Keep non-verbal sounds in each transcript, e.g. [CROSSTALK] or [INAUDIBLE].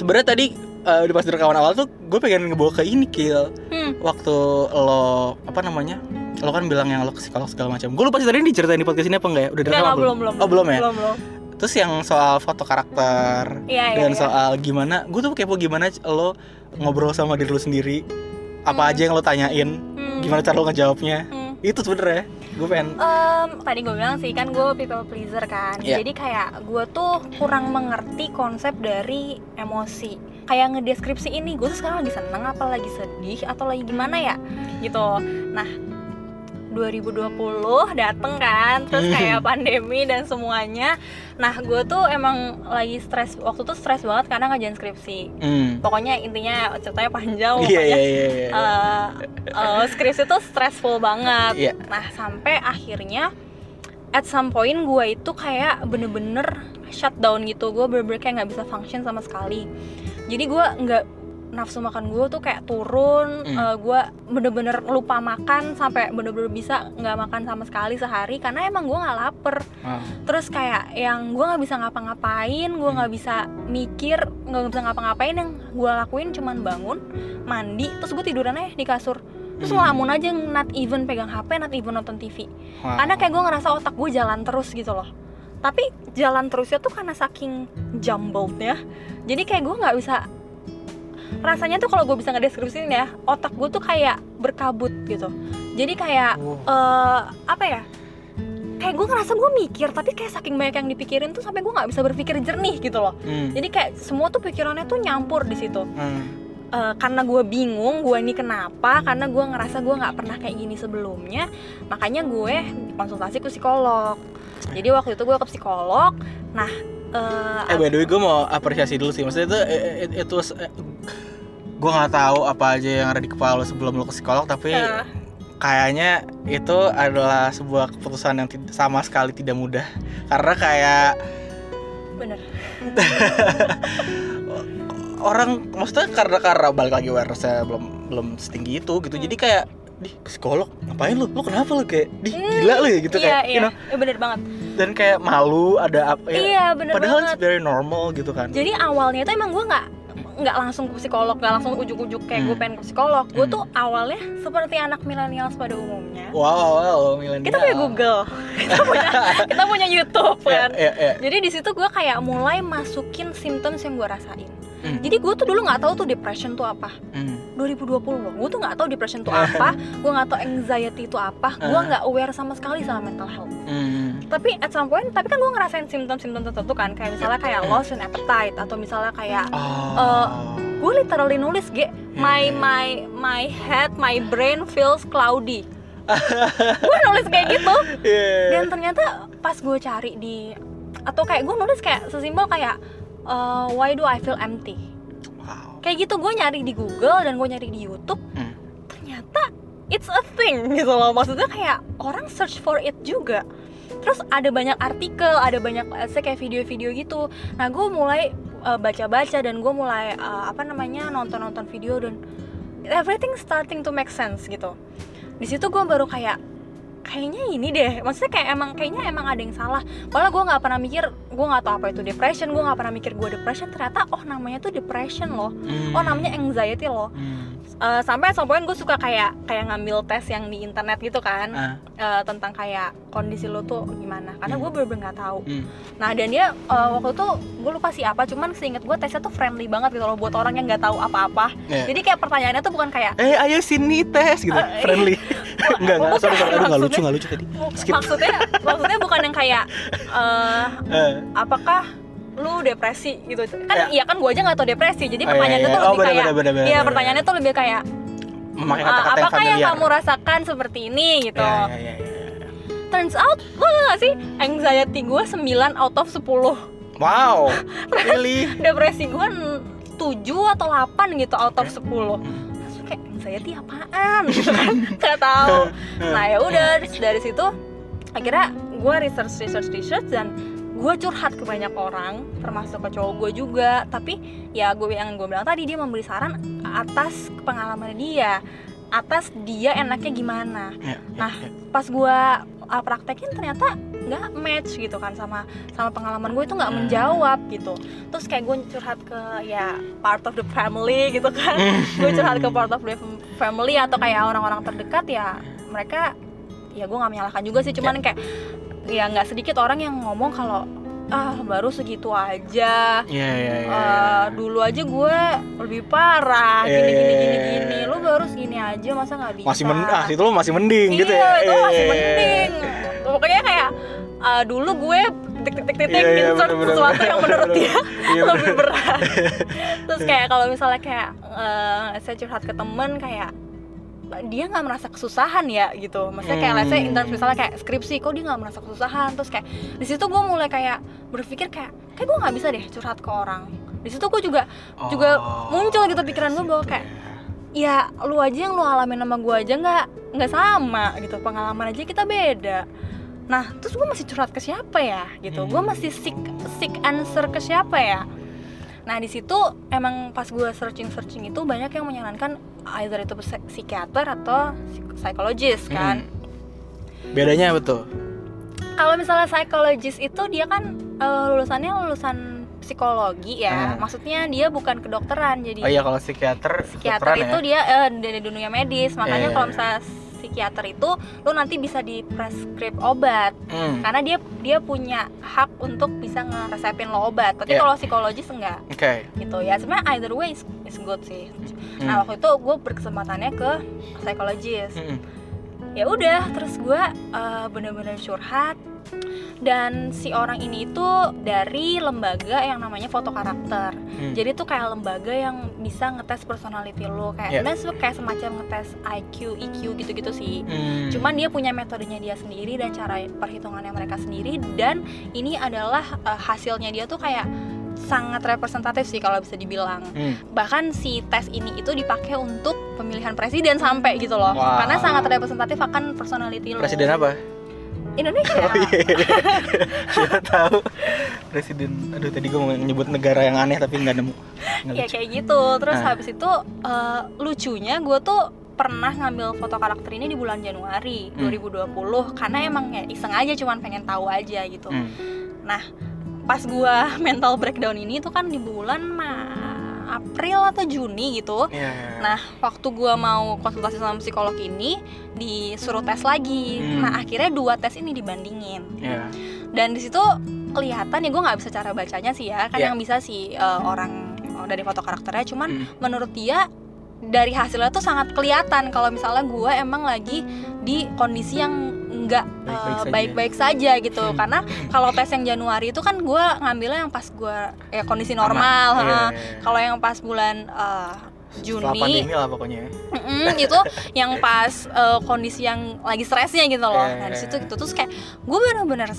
sebenarnya tadi uh, di pas rekaman awal tuh gue pengen ngebawa ke ini kill hmm. waktu lo apa namanya lo kan bilang yang lo ke psikolog segala macam. Gue lupa sih tadi diceritain di podcast ini apa enggak ya? Udah direkam belum? belum oh belum ya? Belum belum. Terus yang soal foto karakter iya, dan iya. soal gimana gue tuh kepo gimana lo ngobrol sama diri lo sendiri. Apa Hmm. aja yang lo tanyain? Hmm. gimana cara lo ngejawabnya? Hmm. itu sebenernya gue pengen Em, tadi gue bilang sih kan gue people pleaser kan. Iya. jadi kayak gue tuh kurang mengerti konsep dari emosi. Kayak ngedeskripsi ini gue tuh sekarang lagi seneng apa lagi sedih atau lagi gimana ya? Gitu. Nah 2020 dateng kan terus Hmm. kayak pandemi dan semuanya nah gue tuh emang lagi stres waktu tuh stres banget karena ngajain skripsi hmm. pokoknya intinya ceritanya panjang iya pokoknya iya iya iya. eh, eh, skripsi tuh stressful banget. Iya. Nah sampai akhirnya at some point gue itu kayak bener-bener shutdown gitu. Gue bener-bener kayak nggak bisa function sama sekali. Jadi gue nggak nafsu makan gue tuh kayak turun. Hmm. Eh, gue bener-bener lupa makan sampai bener-bener bisa nggak makan sama sekali sehari karena emang gue nggak lapar Ah. terus kayak yang gue nggak bisa ngapa-ngapain gue nggak bisa mikir nggak bisa ngapa-ngapain yang gue lakuin cuman bangun mandi terus gue tiduran aja di kasur terus Hmm. ngelamun aja not even pegang hp not even nonton tv Wow. karena kayak gue ngerasa otak gue jalan terus gitu loh tapi jalan terusnya tuh karena saking jumblednya jadi kayak gue nggak bisa rasanya tuh kalau gue bisa ngedeskripsiin ya otak gue tuh kayak berkabut gitu jadi kayak Oh. eh apa ya kayak gue ngerasa gue mikir tapi kayak saking banyak yang dipikirin tuh sampai gue nggak bisa berpikir jernih gitu loh Hmm. jadi kayak semua tuh pikirannya tuh nyampur di situ Hmm. Eh, karena gue bingung gue ini kenapa karena gue ngerasa gue nggak pernah kayak gini sebelumnya makanya gue konsultasi ke psikolog jadi waktu itu gue ke psikolog nah eh, Eh by the way gue mau apresiasi dulu sih Maksudnya itu it, it was Gue gak tahu apa aja yang ada di kepala lo sebelum lo ke psikolog Tapi eh, kayaknya itu adalah sebuah keputusan yang sama sekali tidak mudah. Karena kayak bener. [LAUGHS] Orang maksudnya karena karena balik lagi awarenessnya belum belum setinggi itu gitu. Jadi kayak di ke psikolog ngapain lu? Lu kenapa lu kayak di Hmm, gila lu ya gitu iya kayak iya. you know. Eh, bener banget. Dan kayak malu ada apa ya, iya bener padahal banget. it's very normal gitu kan. Jadi awalnya itu emang gue nggak nggak langsung ke psikolog nggak langsung ujuk-ujuk kayak gue Hmm. pengen ke psikolog gue Hmm. tuh awalnya seperti anak milenial pada umumnya wow wow, wow milenial kita punya Google [LAUGHS] kita punya kita punya YouTube ya, kan ya, ya. jadi di situ gue kayak mulai masukin symptoms yang gue rasain Hmm. jadi gue tuh dulu nggak tahu tuh depression tuh apa Hmm. 2020 loh gue tuh nggak tahu depression tuh apa gue nggak tahu anxiety itu apa gue Ah. nggak aware sama sekali sama mental health Hmm. tapi at some point tapi kan gue ngerasain simptom-simptom tertentu kan kayak misalnya kayak loss in appetite atau misalnya kayak Oh. gue literally nulis ge my my my head my brain feels cloudy gue nulis kayak [LAUGHS] gitu Yeah. dan ternyata pas gue cari di atau kayak gue nulis kayak sesimpel kayak uh, why do I feel empty? Wow. Kayak gitu gue nyari di Google dan gue nyari di YouTube. Hmm. ternyata it's a thing [LAUGHS] gitu loh. Maksudnya kayak orang search for it juga. Terus ada banyak artikel ada banyak kayak video-video gitu. Nah gue mulai uh, baca-baca dan gue mulai uh, apa namanya nonton-nonton video dan everything starting to make sense gitu. Di situ gue baru kayak kayaknya ini deh. Maksudnya kayak emang kayaknya emang ada yang salah. Malah gue nggak pernah mikir gue nggak tahu apa itu depression gue nggak pernah mikir gue depression. Ternyata oh namanya tuh depression loh. Hmm. oh namanya anxiety loh. Hmm. Eh, sampai at some point gue suka kayak kayak ngambil tes yang di internet gitu kan Ah. eh, tentang kayak kondisi lo tuh gimana karena Hmm. gue bener-bener nggak tahu Hmm. nah dan dia eh, waktu itu gue lupa sih apa cuman seinget gue tesnya tuh friendly banget gitu loh buat orang yang nggak tahu apa-apa Yeah. jadi kayak pertanyaannya tuh bukan kayak eh ayo sini tes gitu Eh, friendly [LAUGHS] enggak enggak bukan, sorry sorry aduh nggak lucu nggak lucu tadi skip maksudnya maksudnya bukan yang kayak eh, Eh. apakah lu depresi gitu. Kan Ya. iya kan gue aja nggak tahu depresi jadi Oh, iya, pertanyaannya iya. tuh Oh, lebih bener, kayak bener, bener, iya pertanyaannya tuh lebih kayak memakai "Ah, kata-kata yang apakah yang kamu rasakan seperti ini gitu? Ya, ya, ya, ya, turns out lo tau gak sih? Anxiety gue 9 out of 10 wow [LAUGHS] really? Depresi gue 7 atau 8 gitu out of 10 Hmm. terus kayak anxiety apaan? [LAUGHS] Gitu kan? Gak tahu. [LAUGHS] Nah ya udah dari situ akhirnya gue research research research dan gue curhat ke banyak orang termasuk ke cowok gue juga. Tapi ya gue yang gue bilang tadi dia memberi saran atas pengalaman dia atas dia enaknya gimana. Ya, ya, Nah, ya. pas gue uh, praktekin ternyata nggak match gitu kan sama sama pengalaman gue itu nggak Hmm. menjawab gitu. Terus kayak gue curhat ke ya part of the family gitu kan. [LAUGHS] Gue curhat ke part of the family atau kayak orang-orang terdekat ya mereka ya gue nggak menyalahkan juga sih. Cuman kayak ya nggak sedikit orang yang ngomong kalau ah baru segitu aja Iya iya iya. Eh, dulu aja gue lebih parah Iya, gini iya, gini iya, gini iya. gini lu baru segini aja masa nggak bisa masih mending ah itu lo masih mending iya, gitu ya. itu masih Iya. mending pokoknya kayak eh, dulu gue tik tik tik tik Iya, iya, insert bener-bener. sesuatu yang menurut dia Iya, [LAUGHS] lebih bener. berat [LAUGHS] terus kayak kalau misalnya kayak eh, saya curhat ke temen kayak dia nggak merasa kesusahan ya gitu. Maksudnya kayak let's say in terms Hmm. misalnya kayak skripsi kok dia nggak merasa kesusahan? Terus kayak di situ gue mulai kayak berpikir kayak kayak gue nggak bisa deh curhat ke orang. Di situ gue juga juga Oh, muncul gitu pikiran gue bahwa kayak ya. lu aja yang lu alamin sama gue aja nggak nggak sama gitu. Pengalaman aja kita beda. Nah terus gue masih curhat ke siapa ya gitu. Gue Hmm. masih seek seek answer ke siapa ya nah di situ emang pas gue searching searching itu banyak yang menyarankan either itu psik- psikiater atau psik- psikologis kan Hmm. Bedanya apa tuh? kalau misalnya psikologis itu dia kan eh, lulusannya lulusan psikologi ya Hmm. maksudnya dia bukan kedokteran jadi Oh iya kalau psikiater psikiater itu ya? dia eh, dari dunia medis makanya Iya, kalau iya, misalnya psikiater itu lu nanti bisa di prescribe obat Hmm. karena dia dia punya hak untuk bisa ngeresepin lo obat tapi Iya. kalau psikologis enggak Oke. gitu ya sebenarnya either way is, is good sih Hmm. nah waktu itu gue berkesempatannya ke psikologis Hmm. ya udah terus gue eh, bener-bener curhat dan si orang ini itu dari lembaga yang namanya foto karakter Hmm. jadi tuh kayak lembaga yang bisa ngetes personality lo kayak Yeah. tuh kayak semacam ngetes IQ, EQ gitu-gitu sih Hmm. cuman dia punya metodenya dia sendiri dan cara perhitungannya mereka sendiri dan ini adalah eh, hasilnya dia tuh kayak sangat representatif sih kalau bisa dibilang Hmm. bahkan si tes ini itu dipakai untuk pemilihan presiden sampai gitu loh Wow. karena sangat representatif akan personality lo Presiden apa? Indonesia Oh iya. [LAUGHS] Siapa tahu. Presiden. Aduh tadi gue mau nyebut negara yang aneh tapi nggak nemu. Nggak ya kayak gitu terus Nah. habis itu eh, lucunya gue tuh pernah ngambil foto karakter ini di bulan Januari Hmm. 2020 karena emang ya iseng aja cuman pengen tahu aja gitu Hmm. pas gue [LAUGHS] mental breakdown ini tuh kan di bulan Ma- April atau Juni gitu Iya. Nah, waktu gua mau konsultasi sama psikolog ini disuruh tes lagi. Hmm. Nah, akhirnya dua tes ini dibandingin. Iya. Dan di situ kelihatan ya gue nggak bisa cara bacanya sih ya. Kan Iya. yang bisa si eh, orang oh, dari foto karakternya cuman Hmm. menurut dia dari hasilnya tuh sangat kelihatan kalau misalnya gue emang lagi di kondisi yang nggak Baik-baik eh, saja. gitu Hmm. karena kalau tes yang Januari itu kan gue ngambilnya yang pas gue ya kondisi normal Aman. Iya, heeh. iya, kalau yang pas bulan Setelah Juni pandemi lah pokoknya. ya. Mm-mm, itu yang pas eh, kondisi yang lagi stresnya gitu loh. Iya, Nah di situ gitu terus kayak gue bener-bener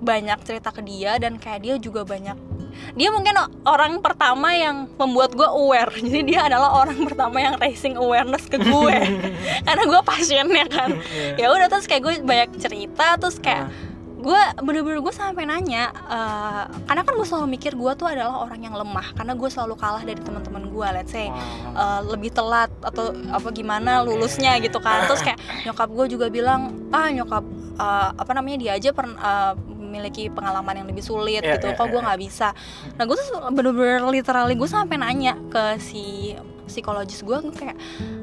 banyak cerita ke dia dan kayak dia juga banyak dia mungkin orang pertama yang membuat gue aware. [LAUGHS] Jadi dia adalah orang pertama yang raising awareness ke gue. [LAUGHS] Karena gue pasiennya kan. Iya. ya udah terus kayak gue banyak cerita terus kayak Ah. gue bener-bener gue sampai nanya eh, karena kan gue selalu mikir gue tuh adalah orang yang lemah karena gue selalu kalah dari teman-teman gue let's say uh, lebih telat atau apa gimana lulusnya gitu kan. Terus kayak nyokap gue juga bilang ah nyokap uh, apa namanya dia aja pernah uh, memiliki pengalaman yang lebih sulit Iya, gitu. iya, kok gue iya. nggak bisa? Nah gue tuh bener-bener literally gue sampai nanya ke si psikologis gue gue kayak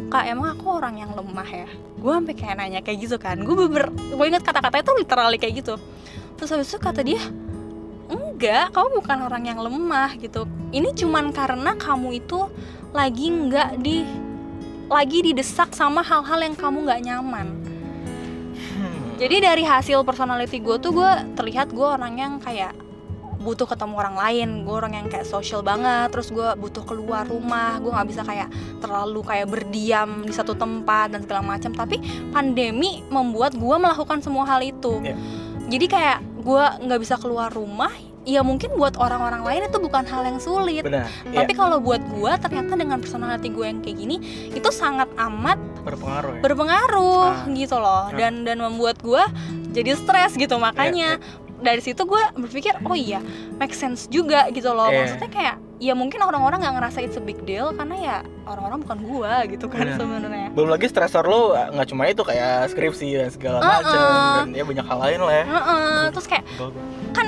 kak emang aku orang yang lemah ya? Gue sampai kayak nanya kayak gitu kan. Gue beber gue ingat kata-katanya tuh literally kayak gitu. Terus habis itu kata dia enggak kamu bukan orang yang lemah gitu. Ini cuman karena kamu itu lagi nggak di lagi didesak sama hal-hal yang kamu nggak nyaman. Jadi dari hasil personality gue tuh gue terlihat gue orang yang kayak butuh ketemu orang lain gue orang yang kayak social banget terus gue butuh keluar rumah gue nggak bisa kayak terlalu kayak berdiam di satu tempat dan segala macam tapi pandemi membuat gue melakukan semua hal itu Iya. jadi kayak gue nggak bisa keluar rumah ya mungkin buat orang-orang lain itu bukan hal yang sulit Benar. tapi Iya, kalau buat gue ternyata dengan personality gue yang kayak gini itu sangat amat berpengaruh ya. berpengaruh Ah. gitu loh Ah. dan dan membuat gue jadi stres gitu makanya Iya, dari situ gue berpikir oh iya make sense juga gitu loh Iya. maksudnya kayak ya mungkin orang-orang nggak ngerasa it's a big deal karena ya orang-orang bukan gue gitu kan Benar. sebenarnya belum lagi stresor lo uh, nggak cuma itu kayak skripsi dan segala Uh-uh. macam dan ya banyak hal lain lah ya Heeh, terus kayak kan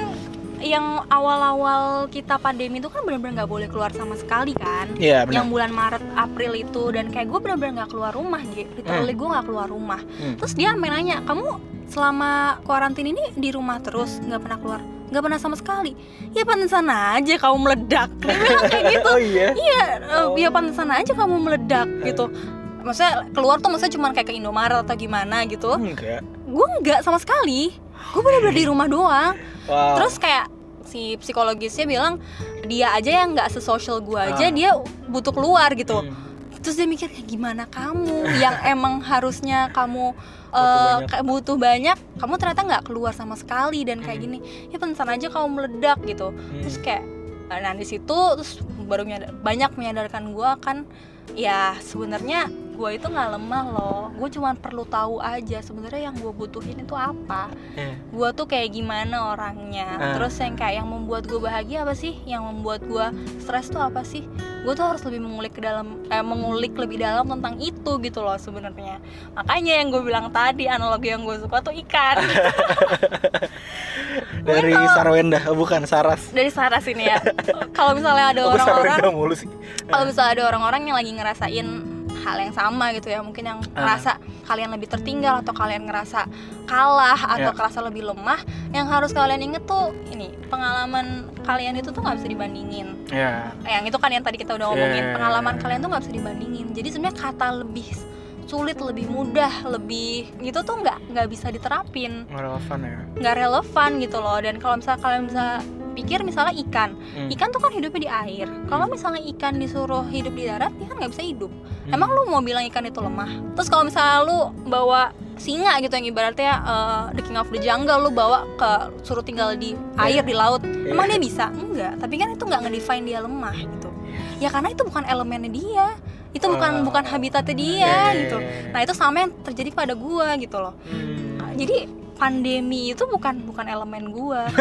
yang awal-awal kita pandemi itu kan benar-benar nggak boleh keluar sama sekali kan? Iya benar. Yang bulan Maret April itu dan kayak gue benar-benar nggak keluar rumah gitu literally gue nggak keluar rumah. Hmm. terus dia sampai nanya kamu selama kuarantin ini di rumah terus nggak pernah keluar? Nggak pernah sama sekali? Ya pantesan aja kamu meledak. Dia bilang kayak [LAUGHS] gitu. Oh iya? Iya eh, Oh. ya pantesan aja kamu meledak gitu. Maksudnya keluar tuh maksudnya cuma kayak ke Indomaret atau gimana gitu. Enggak gue nggak sama sekali gue benar-benar di rumah doang wow terus kayak si psikologisnya bilang dia aja yang nggak sesosial gue aja Ah. dia butuh keluar gitu Hmm. terus dia mikir kayak gimana kamu yang [LAUGHS] emang harusnya kamu Butuh eh, banyak. kayak butuh banyak kamu ternyata nggak keluar sama sekali dan kayak Hmm. gini ya pensan aja kamu meledak gitu Hmm. terus kayak eh, nah di situ terus baru menyadar- banyak menyadarkan gue kan ya sebenarnya gue itu nggak lemah loh. Gue cuma perlu tahu aja sebenarnya yang gue butuhin itu apa. Iya. gue tuh kayak gimana orangnya. Ah. terus yang kayak yang membuat gue bahagia apa sih? Yang membuat gue stres tuh apa sih? Gue tuh harus lebih mengulik ke dalam eh, mengulik lebih dalam tentang itu gitu loh sebenarnya. Makanya yang gue bilang tadi analogi yang gue suka tuh ikan. [LAUGHS] Dari kalau- Sarwenda oh, bukan Saras. Dari Sarah sini ya. [LAUGHS] Kalau misalnya ada oh, orang-orang kalau misalnya ada orang-orang yang lagi ngerasain hal yang sama gitu ya. Mungkin yang Ah. ngerasa kalian lebih tertinggal atau kalian ngerasa kalah atau Ya. kerasa lebih lemah yang harus kalian inget tuh ini pengalaman kalian itu tuh nggak bisa dibandingin. Ya. Yang itu kan yang tadi kita udah ngomongin Ya. pengalaman kalian tuh nggak bisa dibandingin. Jadi sebenarnya kata lebih sulit lebih mudah lebih gitu tuh nggak nggak bisa diterapin. Nggak relevan ya. Nggak relevan gitu loh. Dan kalau misalnya kalian bisa pikir misalnya ikan Hmm. ikan tuh kan hidupnya di air kalau misalnya ikan disuruh hidup di darat dia kan nggak bisa hidup Hmm. emang lu mau bilang ikan itu lemah terus kalau misalnya lu bawa singa gitu yang ibaratnya uh, the king of the jungle lu bawa ke suruh tinggal di air di laut Iya. emang dia bisa enggak tapi kan itu nggak ngedefine dia lemah gitu ya karena itu bukan elemennya dia itu bukan Oh. bukan habitatnya dia Iya, iya, gitu iya. nah itu sama yang terjadi pada gua gitu loh Hmm. jadi pandemi itu bukan bukan elemen gua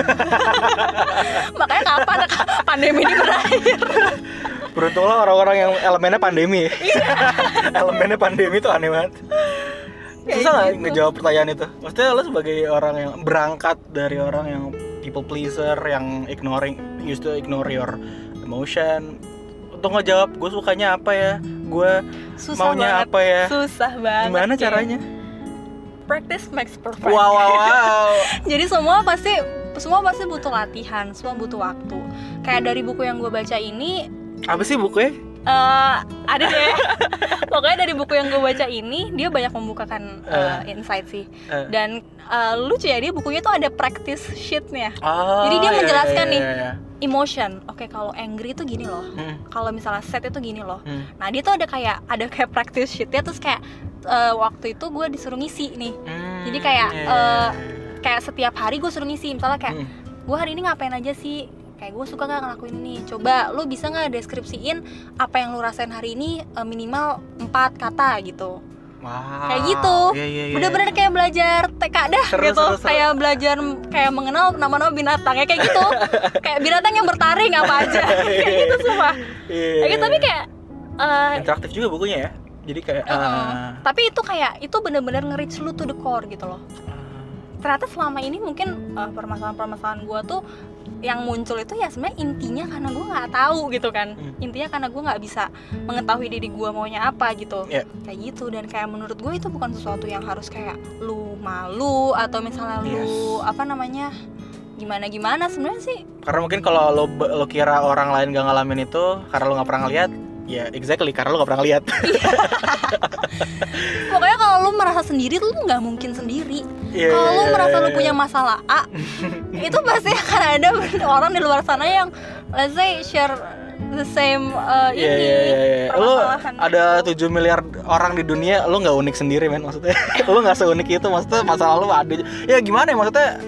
[LAUGHS] makanya kapan pandemi ini berakhir Beruntunglah orang-orang yang elemennya pandemi ya. Iya. [LAUGHS] elemennya pandemi itu aneh banget. Kayak Susah nggak gitu. ngejawab pertanyaan itu? Maksudnya lo sebagai orang yang berangkat dari orang yang people pleaser, yang ignoring, used to ignore your emotion. Untuk ngejawab gue sukanya apa ya, gue susah maunya banget apa ya, susah banget gimana ya. Practice makes perfect Wow, wow, wow. [LAUGHS] jadi semua pasti semua pasti butuh latihan semua butuh waktu kayak dari buku yang gue baca ini apa sih bukunya? Eh ada deh. [LAUGHS] Pokoknya dari buku yang gue baca ini dia banyak membukakan eh, insight sih. Eh. dan eh, lucu ya dia bukunya tuh ada practice sheetnya. Oh, Jadi dia iya, menjelaskan iya, nih. iya, iya. emotion. Oke kalau angry itu gini loh. Hmm, kalau misalnya sad itu gini loh. Hmm, nah dia tuh ada kayak ada kayak practice sheetnya terus kayak eh, waktu itu gue disuruh ngisi nih. Hmm, Jadi kayak, iya, eh, iya, kayak setiap hari gue suruh ngisi. Misalnya kayak Hmm. gue hari ini ngapain aja sih kayak gue suka nggak ngelakuin ini coba lu bisa nggak deskripsiin apa yang lu rasain hari ini eh, minimal 4 kata gitu Wow. kayak gitu. Iya, iya, iya. bener-bener kayak belajar TK dah Seru, gitu seru, seru. kayak belajar kayak mengenal nama-nama binatang ya kayak gitu kayak binatang yang bertaring apa aja kayak gitu semua Iya, kayak gitu, tapi iya. kayak eh, interaktif juga bukunya ya. Jadi kayak Heeh. ah, tapi itu kayak itu bener-bener nge-reach lu to the core gitu loh ternyata selama ini mungkin uh, permasalahan-permasalahan gue tuh yang muncul itu ya sebenarnya intinya karena gue nggak tahu gitu kan Hmm. intinya karena gue nggak bisa mengetahui diri gue maunya apa gitu Iya. kayak gitu dan kayak menurut gue itu bukan sesuatu yang harus kayak lu malu atau misalnya lu Yes. apa namanya gimana gimana sebenarnya sih karena mungkin kalau lo lo kira orang lain gak ngalamin itu karena lo nggak pernah ngeliat ya exactly karena lo gak pernah ngeliat [LAUGHS] pokoknya kalau lu merasa sendiri tuh lu nggak mungkin sendiri Iya, kalau iya, lu iya, merasa iya, lu iya. punya masalah A [LAUGHS] itu pasti akan ada orang di luar sana yang let's say share the same uh, Iya, ini iya, iya, iya. Lo ada 7 miliar orang di dunia, lo nggak unik sendiri men maksudnya. [LAUGHS] lo nggak seunik itu, maksudnya masalah lo ada. Ya gimana ya maksudnya?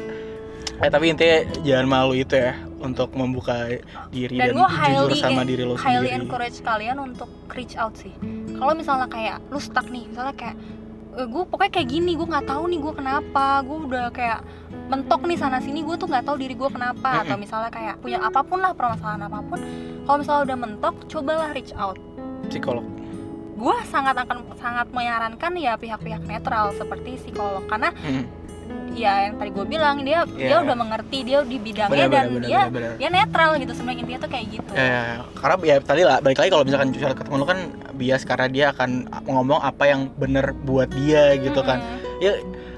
Eh tapi intinya jangan malu itu ya untuk membuka diri dan dan, gue highly sama diri lo highly sendiri. encourage kalian untuk reach out sih kalau misalnya kayak lu stuck nih misalnya kayak gue pokoknya kayak gini gue nggak tahu nih gue kenapa gue udah kayak mentok nih sana sini gue tuh nggak tahu diri gue kenapa atau Mm-mm. misalnya kayak punya apa pun lah permasalahan apa pun kalau misalnya udah mentok cobalah reach out psikolog gue sangat akan sangat menyarankan ya pihak-pihak netral seperti psikolog karena Hmm. Ya yang tadi gue bilang dia dia Iya. udah mengerti dia di bidangnya Benar, dan benar, dia benar, benar. dia netral gitu sebenarnya intinya tuh kayak gitu Ya, ya, karena ya tadi lah balik lagi kalau misalkan curhat ketemu lu kan bias karena dia akan ngomong apa yang bener buat dia gitu kan ya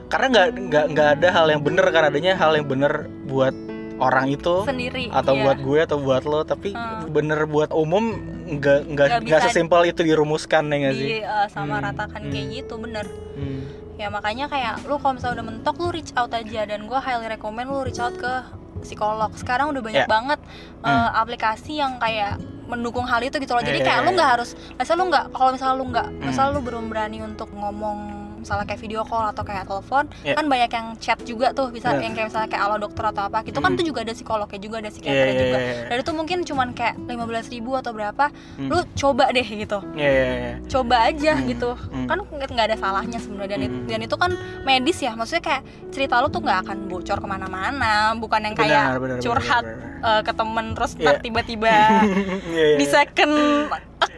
karena nggak nggak nggak ada hal yang bener kan adanya hal yang bener buat orang itu sendiri atau iya. buat gue atau buat lo tapi Hmm. bener buat umum nggak nggak Nggak sesimpel itu dirumuskan ya nggak sih di uh, sama Hmm, ratakan hmm. kayak gitu bener Hmm. Ya makanya kayak lu kalau misalnya udah mentok lu reach out aja dan gue highly recommend lu reach out ke psikolog sekarang udah banyak Ya. banget uh, Hmm. aplikasi yang kayak mendukung hal itu gitu loh jadi Ya, kayak ya, lu ya. nggak harus misalnya lu nggak kalau misalnya lu nggak Hmm. misalnya lu belum berani untuk ngomong misalnya kayak video call atau kayak telepon Ya. kan banyak yang chat juga tuh bisa Benar. yang kayak misalnya kayak alo dokter atau apa gitu kan Hmm. tuh juga ada psikolognya juga ada Iya, psikiater iya, juga iya, iya. dan itu mungkin cuman kayak 15.000 ribu atau berapa Hmm. lu coba deh gitu Iya, iya, iya. coba aja Hmm. gitu Hmm. kan nggak ada salahnya sebenarnya dan, it- Hmm. dan itu kan medis ya maksudnya kayak cerita lu tuh nggak akan bocor ke mana-mana bukan yang kayak Benar, benar, benar, curhat benar, eh, ke temen terus Iya. ntar tiba-tiba [LAUGHS] Iya, iya. di second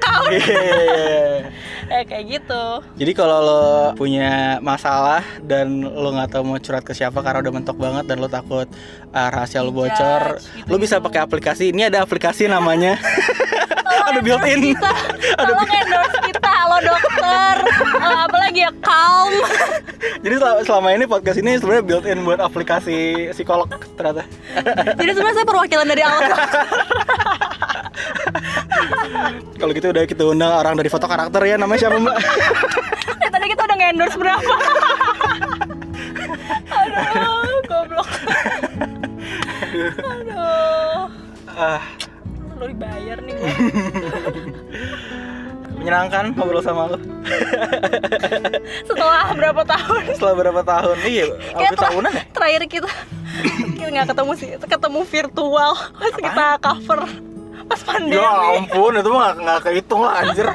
account Iya, iya, iya. [LAUGHS] eh, kayak gitu Jadi kalau lo punya masalah dan lo nggak tahu mau curhat ke siapa karena udah mentok banget dan lo takut uh, rahasia lo bocor, Dijudge, lo bisa gitu-gitu. pakai aplikasi. Ini ada aplikasi namanya [LAUGHS] ada [LAUGHS] built-in. endorse kita tolong endorse kita lo dokter Eh, apalagi ya calm Jadi selama, selama ini podcast ini sebenarnya built-in buat aplikasi psikolog ternyata. jadi sebenarnya saya perwakilan dari alat Kalau gitu udah kita undang orang dari foto karakter ya namanya siapa mbak? Eh, tadi kita udah nge-endorse berapa? Aduh goblok. Aduh. Ah, lo dibayar nih menyenangkan ngobrol sama lo setelah berapa tahun? Setelah berapa tahun? Iya, hampir telah- tahunan ya? terakhir kita. Kita nggak ketemu sih ketemu virtual. Pas kita cover pas pandemi Ya ampun, itu mah nggak- kehitung lah anjir.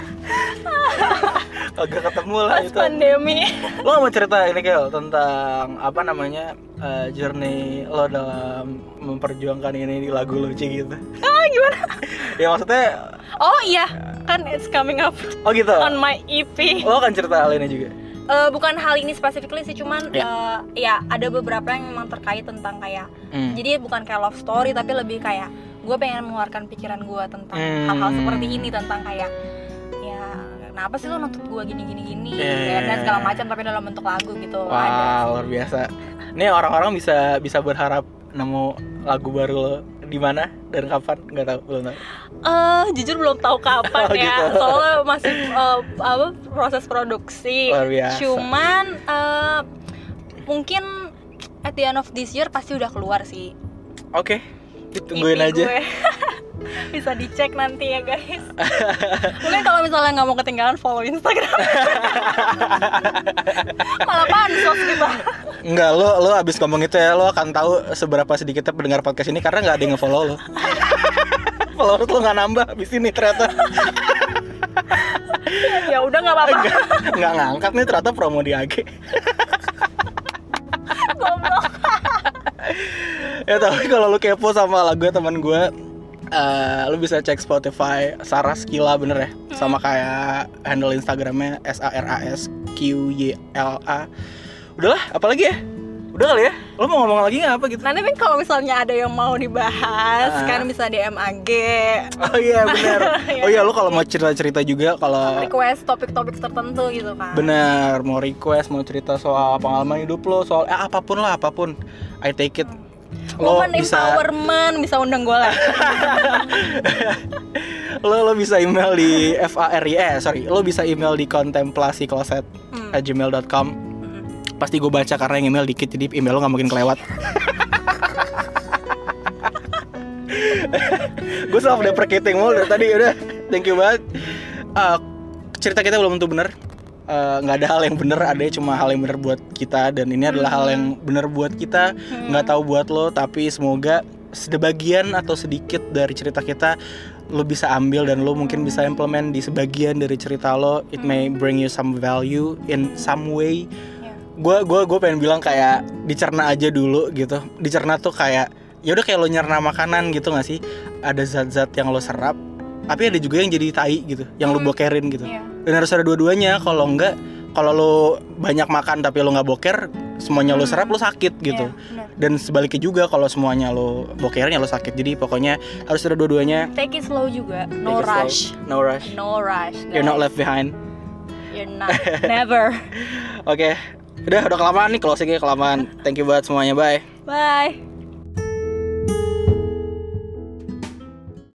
Agak ketemu lah pas itu. pandemi Lo mau cerita ini Kel tentang apa namanya eh, journey lo dalam memperjuangkan ini di lagu lucu gitu? ah gimana Ya maksudnya, oh iya kan it's coming up oh gitu. on my EP Lo kan cerita hal ini juga. Eh, bukan hal ini specifically sih cuman Ya. eh, ya ada beberapa yang memang terkait tentang kayak Hmm. jadi bukan kayak love story tapi lebih kayak gue pengen mengeluarkan pikiran gue tentang Hmm. hal-hal seperti ini tentang kayak ya kenapa sih lo nuntut gue gini gini gini Iya, ya, iya, dan segala iya. macam tapi dalam bentuk lagu gitu ada Wah sih. luar biasa. Ini orang-orang bisa bisa berharap nemu lagu baru lo di mana dan kapan nggak tahu belum tahu. Eh, jujur belum tahu kapan [LAUGHS] Oh, ya gitu. soalnya masih eh, apa proses produksi Luar biasa. cuman eh, mungkin at the end of this year pasti udah keluar sih Oke, ditungguin EP aja. gue. [LAUGHS] bisa dicek nanti ya guys [LAUGHS] mungkin kalau misalnya nggak mau ketinggalan follow instagram [LAUGHS] malah pansos kita Enggak, lo lo abis ngomong itu ya lo akan tahu seberapa sedikitnya pendengar podcast ini karena nggak ada yang nge-follow lo. Followers lo nggak nambah abis ini ternyata ya udah nggak apa-apa nggak nggak ngangkat nih ternyata promo di AG. goblok ya tapi kalau lo kepo sama lagu teman gue eh lo bisa cek Spotify Saras Kila bener ya? Sama kayak handle Instagramnya S A R A S Q Y L A. Udahlah apalagi ya? Udah kali ya? Lo mau ngomong lagi nggak? Apa gitu? Nanti kan kalau misalnya ada yang mau dibahas Ah. kan bisa DM AG oh iya bener. Iya. [LAUGHS] oh iya. lo kalau mau cerita cerita juga kalau request topik-topik tertentu gitu kan Bener, mau request, mau cerita soal pengalaman hidup lo, soal eh, apa pun lah, apa pun. I take it. Lo Woman bisa, empowerment bisa undang gue lagi [LAUGHS] lo lo bisa email di f a r i eh sorry, lo bisa email di kontemplasi kloset Hmm. at gmail.com. Pasti gue baca karena yang email dikit, jadi email lo nggak mungkin kelewat. [LAUGHS] gue self deprecating mulu tadi udah, thank you banget. Eh, cerita kita belum tentu bener. Eh, nggak ada hal yang bener, ada cuma hal yang bener buat kita dan ini adalah hal yang bener buat kita. Hmm. nggak tahu buat lo tapi semoga sebagian atau sedikit dari cerita kita lo bisa ambil dan lo mungkin bisa implement di sebagian dari cerita lo. It may bring you some value in some way. Gue gue gue pengen bilang kayak dicerna aja dulu gitu. Dicerna tuh kayak ya udah kayak lo nyerna makanan gitu gak sih? Ada zat-zat yang lo serap tapi ada juga yang jadi tai gitu yang lo bokerin gitu. Iya. Dan harus ada dua-duanya kalau enggak kalau lo banyak makan tapi lo nggak boker semuanya lo serap lo sakit gitu Iya, benar. dan sebaliknya juga kalau semuanya lo bokerin ya lo sakit jadi pokoknya harus ada dua-duanya Take it slow juga. No Take slow. rush. no rush No rush. you're not guys. left behind You're not. Never. [LAUGHS] oke udah udah kelamaan nih closingnya kelamaan thank you banget semuanya bye Bye.